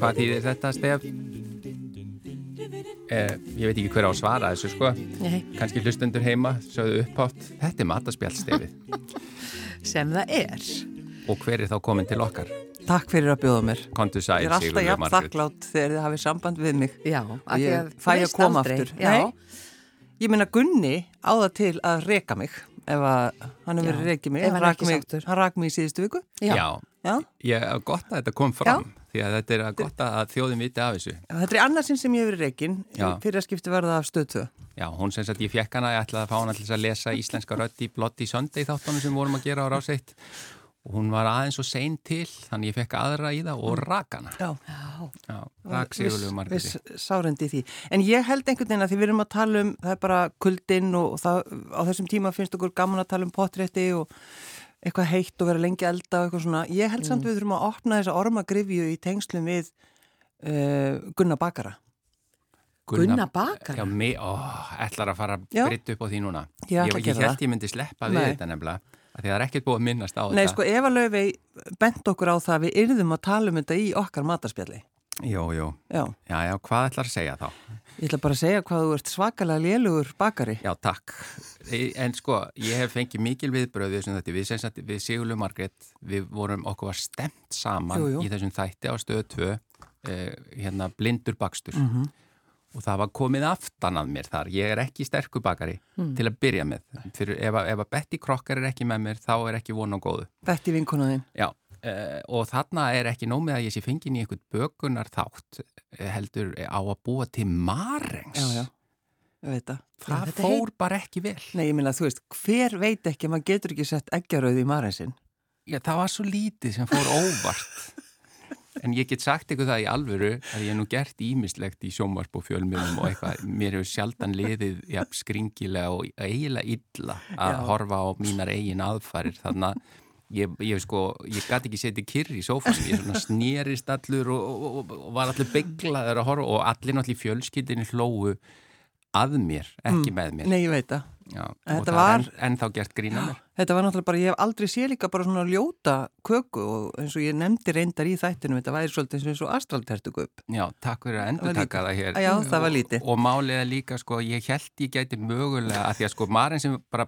Hvað þýðir þetta stef? Eh, ég veit ekki hver á að svara þessu sko Nei. kannski hlustendur heima sögðu upphátt þetta er mataspjallstefið sem það er og hver er þá komin til okkar Takk fyrir að bjóða mér. Kontu sæl, Ég er alltaf Sigurður jafn þakklátt þegar þið hafið samband við mig. Já, Og ég fæ að koma aftur. Já, Nei, ég minna Gunni á það til að reka mig ef að hann hefur Já, verið rekið mig. hann rak ekki mig, í síðustu viku. já. Já, Já. ég er gott að þetta kom fram því að þetta er gott að þjóðin viti af þessu Þetta er annarsinn sem ég hefur Já. fyrir að skipti verða af stöðtöð. Já, hún sem sagt ég fekk hana, ég ætlaði að fá hana til að lesa íslenska rödd í Bloody Sunday þáttunum sem vorum að gera á ráseitt og hún var aðeins og sein til þannig ég fekk aðra í það og rak hana Já. Já, rak Sigurlegu Viss sárendi í því. En ég held einhvern veginn að því við erum að tala um, það er bara kuldinn og það, á þessum tíma finnst okkur gaman að tala um potrétti og eitthvað heitt og vera lengi elda og eitthvað svona. Ég held samt við þurfum að opna þessa ormagrifju í tengslum við uh, Gunnar Bakara. Gunna bakara? Já, mig, ó, ætlar að fara Já. britt upp á því núna að ég, ég held ég myndi sleppa við Nei. þetta nefnilega af því að það er ekkert búið að minnast á Nei, þetta sko, Eva Laufey bent okkur á það að við yrðum að tala um þetta í okkar matarspjalli. Jú, jú, Já, já, já, hvað ætlar að segja þá? ég ætla bara að segja hvað þú ert svakalega lélugur bakari. Já, takk. En sko, ég hef fengið mikil viðbröð við þessum þetta. Við, sem sagt, við Sigurlu Margrét, við vorum okkur var stemt saman Jú, jú. í þessum þætti á stöðu 2, eh, hérna blindur bakstur. Mhm. Og það var komið aftan að mér þar. Ég er ekki sterkur bakari til að byrja með. Fyrir ef, að- ef að Betty Krokkar er ekki með mér, þá er ekki von á góðu. Betti vinkonaðinn. Já, uh, og þarna er ekki nómið að ég sé fengin í einhvern bökunar þátt eh, heldur á að búa til marengs. Já, já, það. Það þetta fór bara ekki vel. Nei, ég minna, þú veist, hver veit ekki að maður getur ekki sett eggjarauð í marinsinn? Já, það var svo lítið sem fór óvart. En ég get sagt ykkur það í alvöru að ég hef nú gert ímislegt í sjónvarp og fjölmjölum og eitthvað. Mér hefur sjaldan liðið ja, skringilega og eiginlega illa að Já. horfa á mínar eigin aðfarir. Þannig að ég, ég sko, ég gæti ekki setið kyrr í sófanum. Ég svona snerist allur og, og, og, og var allir bygglaður að horfa og allir náttúrulega í fjölskyldinni hlóu að mér, ekki með mér. Nei, ég veit það. Já, og það var- er enn, ennþá gert grína mér. Þetta var náttúrulega bara, ég hef aldrei sé líka bara svona ljóta köku og eins og ég nefndi reyndar í þættinum, þetta væri svolítið eins og astraltertugup. Já, takk fyrir að endur taka það hér. Já, það var lítið. Og, er líka, sko, ég held ég gæti mögulega, að því að sko, Maren sem bara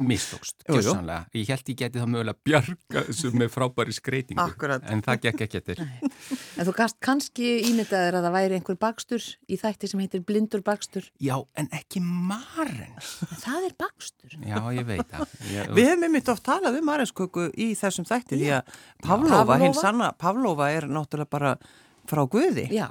mistókst, gjössanlega. Ég held ég gæti þá mögulega bjarga þessu með frábæri skreitingu. Akkurat. En það gekk ekki eftir. En þú gast kannski ímyndaðir að það væri einhver bakstur í þætti sem heitir blindur bakstur. Já, en ekki Maren. En það er bakstur. Já, ég veit það. Ég, Við hefum einmitt oft talað um marinsköku í þessum þætti því að Pavlova, Pavlova. hinn sanna, Pavlova er náttúrulega bara frá Guði. Já.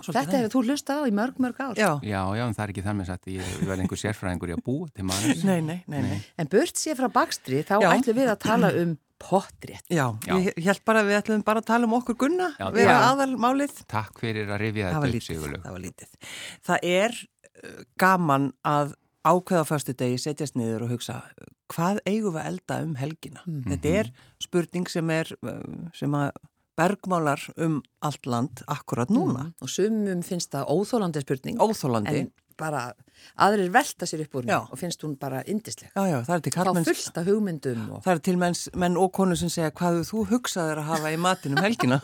Svolítið Þetta hefur þú hlustað á í mörg, mörg ár. Já, já, já, en það er ekki þar með satt. Ég, ég verði einhver sérfræðingur í að búa til Maren. nei, nei, nei, nei. En burt sér frá bakstri, þá Já. ætlum við að tala um potrétt. Já, Já. ég held bara að við ætlum bara að tala um okkur gunna, Já, vera aðalmálið. Takk fyrir að rifja Það þetta var upp, lítið, Sigurlaug. það var lítið. Það er uh, gaman að ákveða fyrstu degi, setjast niður og hugsa hvað eigum við að elda um helgina? Þetta er spurning sem er uh, sem að bergmálar um allt land akkurat núna. Og sumum finnst það óþólandi spurning. Óþólandi. En bara aðrir velta sér upp úr henni og finnst hún bara indisleg. Já, já, það er til Þá kallmenns. fullt af hugmyndum og... Það er til menns, menn og konur sem segja hvað þú hugsaður að hafa í matinn um helgina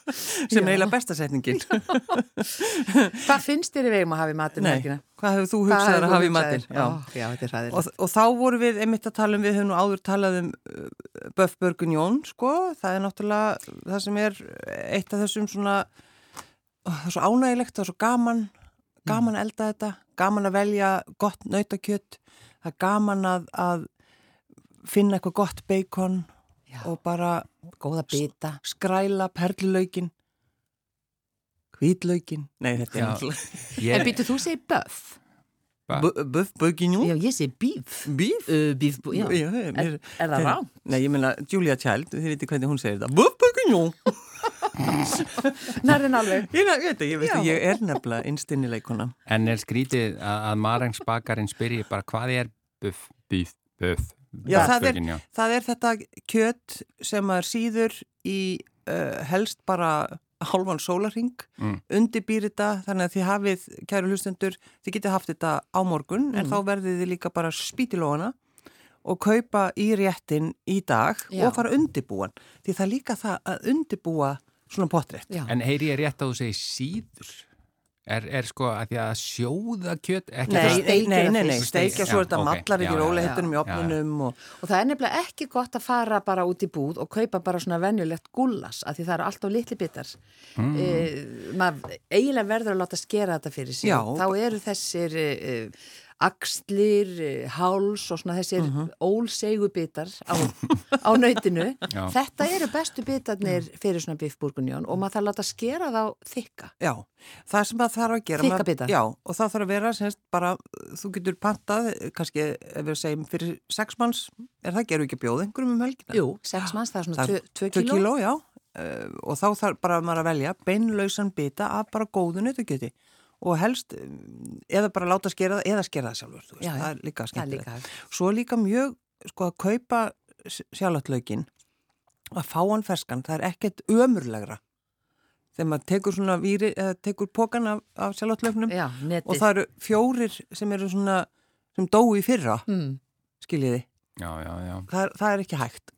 sem er eiginlega bestasetningin. Hvað finnst þér í vegum að hafa í matinu Nei, helgina? hvað hefur þú hugsaður að hafa í matinn? Já. Já, þetta er ræðilegt. Og, og þá voru við einmitt að tala um, við höfum nú áður talað um Böf Börgunjón, sko, það er náttúrulega það sem er eitt af þessum svona, það er svo ánægilegt, það er svo gaman, gaman að elda þetta, gaman að velja gott nautakjött, það er gaman að, að finna eitthvað gott beikon Já. og bara Góða bita. skræla perlulaukin, hvítlaukin, nei þetta er Já. náttúrulega, Ég, En býtu, þú segir böf. Böf Börgunjón, Já, ég segi bíf. bíf, Uh, bíf, já. Já, Er, mér- er það rá? Nei, ég meina Julia Child, þið veitir hvernig hún segir þetta Böf Börgunjón Nærðin alveg. Ég, ég veit það, ég, ég er nefnilega innstinn í leikuna. En er skrítið að, að Marengsbakarinn spyrji bara hvað er buff, buff, buff, Já, það er, það er þetta kjött sem maður síður í uh, helst bara hálfan sólarring, Mm. undirbýr þetta, þannig að þið hafið, kæru hlustendur, þið getið haft þetta á morgun, en Mm. þá verðið þið líka bara spítilóana og kaupa í réttin í dag Já. og fara undirbúan. Því það er líka það að undirbúa svona potrétt. Já. En heyri ég rétt að þú segir síður? Er, er sko að því að sjóða kjött ekki Nei, það- nei, steikja nei, nei, nei, steikja svo þetta mallar ekki róliheitunum í opninum og Og það er nefnilega ekki gott að fara bara út í búð og kaupa bara svona venjulegt gullas af því það eru alltaf litli bitar. Mm. maður eiginlega verður að láta skera þetta fyrir sig. Já. Þá eru þessir uh, axlir, uh, háls og svona þessir uh ólsegu bitar á, á nautinu. Já. Þetta eru bestu bitarnir fyrir svona biffburgunjón og maður þarf að láta skera þá þykka. Já, það sem það þarf að gera Þykka maður- bita. Já, og það þarf að vera semst bara, þú getur pantað kannski, ef við segjum fyrir sex manns, er það geru ekki að bjóða einhverjum um helgina? Jú, sex manns, það er svona Það er 2 Tvö kíló. kíló, já, uh, og þá þarf bara maður að velja beinlausan bita af bara góðu nötugjöti og helst, um, eða bara láta skera það, eða skera það sjálfur, þú veist, Já, það er líka Það er skemmtilegt. Svo líka mjög, sko, að kaupa sjálfatlaukin, að fá hann ferskan, það er ekkert ömurlegra. Þegar maður tekur svona víri, eða tekur pókan af, af sjálfatlauknum Já, netið. og það eru fjórir sem eru svona, sem dói í fyrra, Mm. skiljiði. Já, já, já. Það, það er ekki hægt.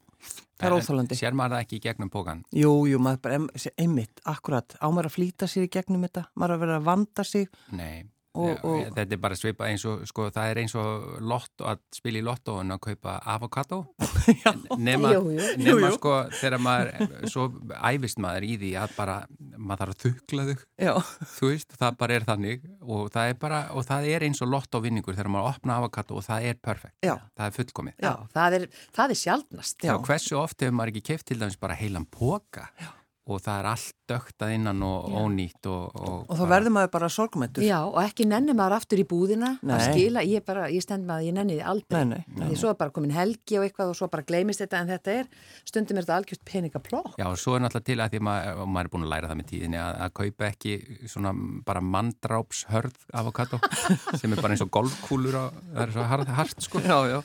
Það er óþólandi. Sér maður það ekki í gegnum pókan? Jú, jú, maður bara, einmitt, akkurat, á maður að flýta sér í gegnum þetta, maður að vera að vanda sig Nei. Og- Já, og- Þetta er bara svipað eins og, sko, það er eins og lotto, að spila í lotto en að kaupa avokado. Já, Nema, Jú, jú. nema Jú, sko, þegar maður, svo æfist maður í því að bara, maður þarf að þukla já, þú veist, það bara er þannig og það er bara, og það er eins og lotto vinningur þegar maður opna avokado og það er perfekt. Já. Það er fullkomið. Já, það er, það er sjaldnast. Já. Já, hversu oft hefur maður ekki keft til dæmis bara heilan póka og það er allt dögt að innan og ónýtt og, og, og þá verður maður bara sorgmættur. Já, og ekki nenni maður aftur í búðina Nei. að skila, ég bara, ég stend maður, ég nenni því aldrei. Nei, nei, nei, Því svo er bara komin helgi og eitthvað og svo bara gleymist þetta en þetta er, stundum er þetta algjört peningaplokk. Já, og svo er náttúrulega til að því að maður, maður er búin að læra það með tíðinni að, að kaupa ekki svona bara manndrápshörð avokado sem er bara eins og golfkúlur og það er svo hard, hard sko. Já, já.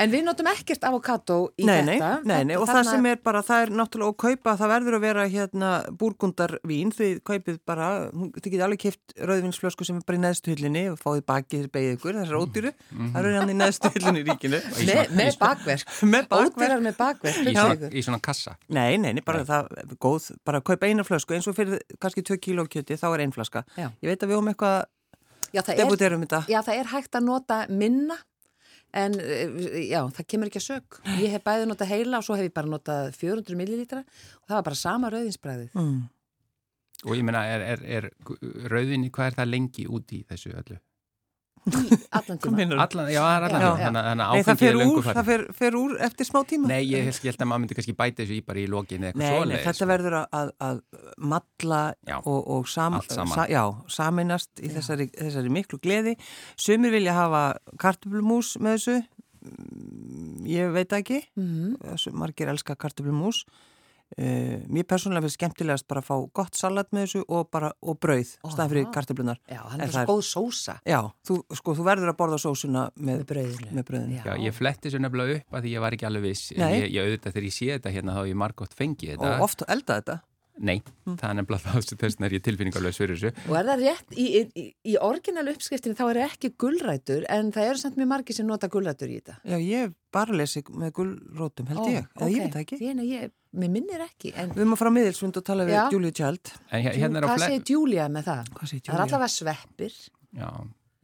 En við notum ekkert avokado í þetta. nei, nei, og það sem er bara, það er náttúrulega að kaupa, það verður að vera hérna búrgundarvín, þið kaupið bara, hún- þið getið alveg kipt rauðvinsflösku sem er bara í neðstu hyllinni og fáið bakið beigð ykkur, þessar ódýru, það eru hann í neðstu hyllinni í ríkinu. Í Með, bakverk. Með bakverk. Ódýrar með bakverk. Í svona, í svona kassa. Nei, nei, nei, bara það er góð, bara kaupa eina flösku, eins og fyrir kannski 2 kíló kjöti, þá er ein flaska. Já. Ég veit að við höfum eitthvað, Já, það er, debuterum þetta. já, það er hægt að nota minna en eh, já, það kemur ekki að sög. Ég hef bæði notað heila og svo hef ég bara notað 400 millilítra og það var bara sama rauðinsbræðið. Mm. Og ég meina, er, er, er rauðinni, hvað er það lengi út í þessu öllu? Allan Hvað tíma. Allan, já, það er allan, já. þannig að Nei, áfengið er löngu úr, það fer, fer úr eftir smá tíma. Nei, ég held, ég held að maður myndi kannski bæta þessu í bara í lokin eða eitthvað Nei, nei, svoleiðis, þetta sko. verður að, að, að matla Já, og, og sam, sa, já, saminast í þessari, þessari miklu gleði. Sumir vilja hafa kartöflumús með þessu, Mm, ég veit ekki, Mhm. Þessu- margir elska kartöflumús. Uh, mér persónulega finnst skemmtilegast bara að fá gott salat með þessu og bara og brauð, Ó, staðan fyrir já. kartöflunar. Já, En er það svo góð sósa Já, þú, sko, þú verður að borða sósuna með, með brauðinu. með brauðinu. Já, ég fletti þessu nefnilega upp að því ég var ekki alveg viss. Nei. Ég, ég auðvitað þegar ég sé þetta hérna þá ég margótt fengið þetta. Og oft elda þetta. Nei, það er nefnilega það sem þess er ég tilfinningarlaus fyrir þessu. Og er það rétt, í, í, í, orginal uppskriftinni þá eru ekki gullrætur en það eru samt mjög margir sem nota gullrætur í þetta. Já, ég bara lesið með gulrótum, held ég. Eða ég veit það ekki. Ég, ég, mér minnir ekki. En, Við erum að fara á miðilsvund og tala við Já. Julia Child. En hér- hérna er á hvað fle... segir Julia með það? Hvað segir Það er allavega sveppir. Já,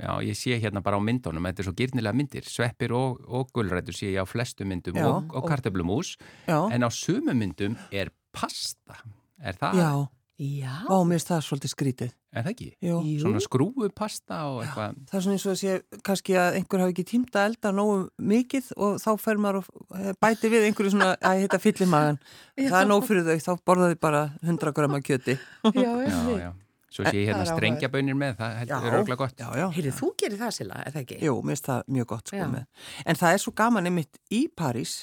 já, ég sé hérna bara á myndunum, þetta er svo gyrnilega myndir, sveppir og, og gulrætur sé ég á flestu myndum Já. og, og kartöflumús, Já, en á sumu myndum er pasta. Er það, já. Já. Ó, mér finnst það svolítið skrítið. er það ekki? Jú. Svona skrúfu pasta og eitthvað. Það er svona eins og að sé kannski að einhver hafi ekki tímt að elda nógu mikið og þá fer maður og eh, bæti við einhverju svona að heita fyllimagan. Það er nóg fyrir þau, þá borðaði bara 100 gröma kjöti. Já, Já, já. Svo sé ég hérna Það er strengjabönir með, það heldur örgulega gott. Já, já. Heyrðu, þú gerir það sila, er það ekki? Jú, mér finnst það mjög gott sko Já. með. En það er svo gaman einmitt í París,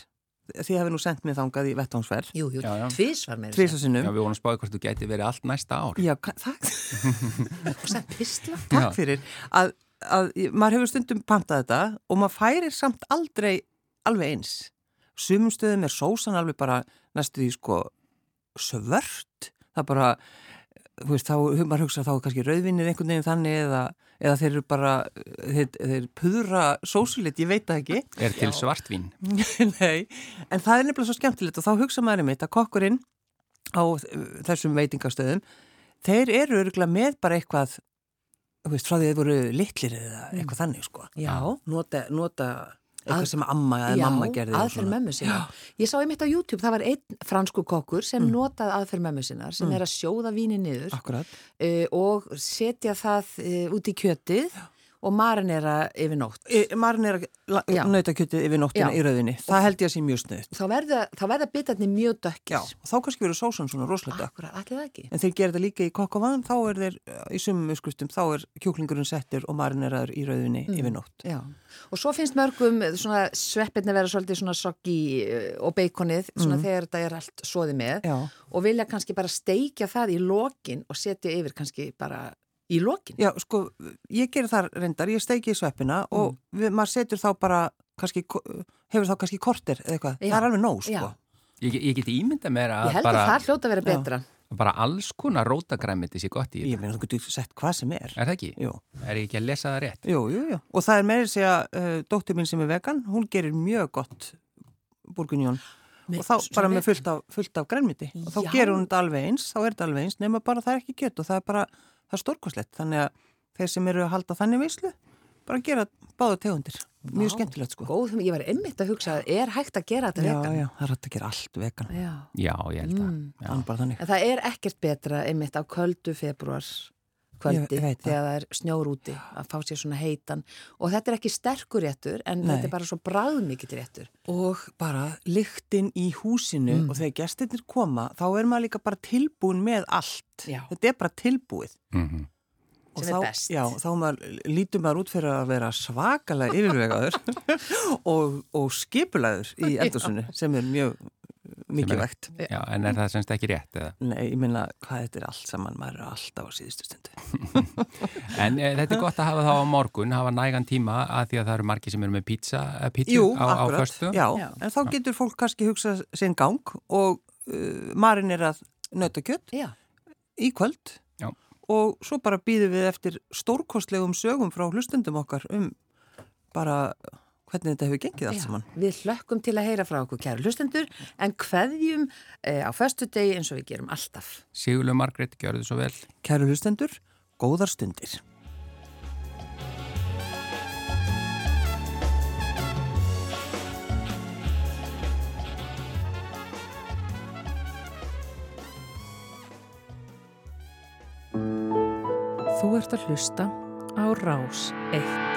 því hefur nú sendt mér þangað í vettvánsferð Jú, jú, Já, já. tvísvar með tvísasinnum Já, við vorum að spáði hvort þú gæti verið allt næsta ár. Já, takk, Og sem pistla. takk Já. fyrir að, að maður hefur stundum pantað þetta og maður færir samt aldrei alveg eins. Sumum stöðum er sósan alveg bara næstu því sko svört. Það er bara, þú veist, þá, maður hugsa þá er kannski rauðvinnir einhvern veginn þannig eða, eða þeir eru bara, þeir, þeir pudra sósulit, ég veit það ekki. Er til svartvín. Nei, en það er nefnilega svo skemmtilegt og þá hugsa maður einmitt að kokkurinn á þessum veitingastöðum, þeir eru örgulega með bara eitthvað, þú veist, frá því þeir voru litlir eða eitthvað þannig, sko. Já. Nota, nota eitthvað Að- sem amma eða Já, mamma gerði. aðferð mömmu sinna. Ég sá einmitt á YouTube, það var einn fransku kokkur sem notaði aðferð mömmu sinnar sem er að sjóða víni niður uh, og setja það uh, út í kjötið og marinera yfir nótt. E, Marinera Já. nautakjötið yfir nóttina Já. í rauðinni. Það held ég að sé mjög snuðt. Þá verða, verða bitarnir mjög Já, dökkir. og þá kannski verður sósan svona rosalega. Akkurat, allir það ekki. En þeir gera þetta líka í kokk og vann, þá er þeir, í sumum uskustum, þá er kjúklingurinn settur og marineraður í rauðinni yfir nótt. Já, og svo finnst mörgum svona sveppirni vera svolítið svona soggi eh, og beikonið, svona þegar þetta er allt soði með Já. og vilja kannski bara steikja það í lokin og setja yfir kannski bara í lokin. Já, sko, ég gerir þar reyndar, ég steiki í sveppina og við, maður setur þá bara, kannski, hefur þá kannski korter eða eitthvað. Já. Það er alveg nóg, sko. Já. Ég, ég get ímynda mér Ég að held bara, að það hljóta að vera betra. bara alls konar rótagræmiti sé gott í Ég þetta. meina, þú getur sett hvað sem er. Er það ekki? Jú, Er ég ekki að lesa það rétt? jú, jú, jú. Og það er meira að segja, uh, dóttir mín sem er vegan, hún gerir mjög gott burgunjón. Og þá bara með fullt af, fullt af grænmiti. Og þá gerur hún þetta alveg eins, þá er þetta alveg eins, nema bara það er ekki kjött og það er bara, það er stórkoslegt. Þannig að þeir sem eru að halda þannig veislu, bara gera báða tegundir. Mjög Vá, skemmtilegt, sko. Góð, ég var einmitt að hugsa, er hægt að gera þetta Já, vegan? já, það er hægt að gera allt vegan. Já. Já, ég held að. Mm. Það er er ekkert betra einmitt á köldu februar kvöldi Ég það. þegar það er snjór úti að fá sér svona heitan og þetta er ekki sterkur réttur en Nei. þetta er bara svo bráðmikill réttur. Og bara lyktin í húsinu Mm. og þegar gestirnir koma, þá er maður líka bara tilbúin með allt. Já. Þetta er bara tilbúið. Mm Og Sem er þá, best. Já, þá maður, lítur maður út fyrir að vera svakalega yfirvegaður og, og skipulaður í eldhúsinu sem er mjög mikilvægt. Já, en er það semst ekki rétt eða? Nei, ég minna hvað þetta er allt saman, maður er alltaf á síðustu stundu. En e, þetta er gott að hafa þá á morgun, hafa nægan tíma að því að það eru margi sem eru með pizza, eh, pizza Jú, á, á föstu. já, Já. en þá getur fólk kannski hugsað sinn gang og uh, marinn er að nautakjött Já. í kvöld Já. og svo bara býðum við eftir stórkostlegum sögum frá hlustundum okkar um bara hvernig þetta hefur gengið allt saman. Við hlökkum til að heyra frá okkur kæru hlustendur en kveðjum eh, á föstu degi eins og við gerum alltaf. Sigurlu Margrét, gjörðu svo vel. Kæru hlustendur, góðar stundir. Þú ert að hlusta á Rás 1.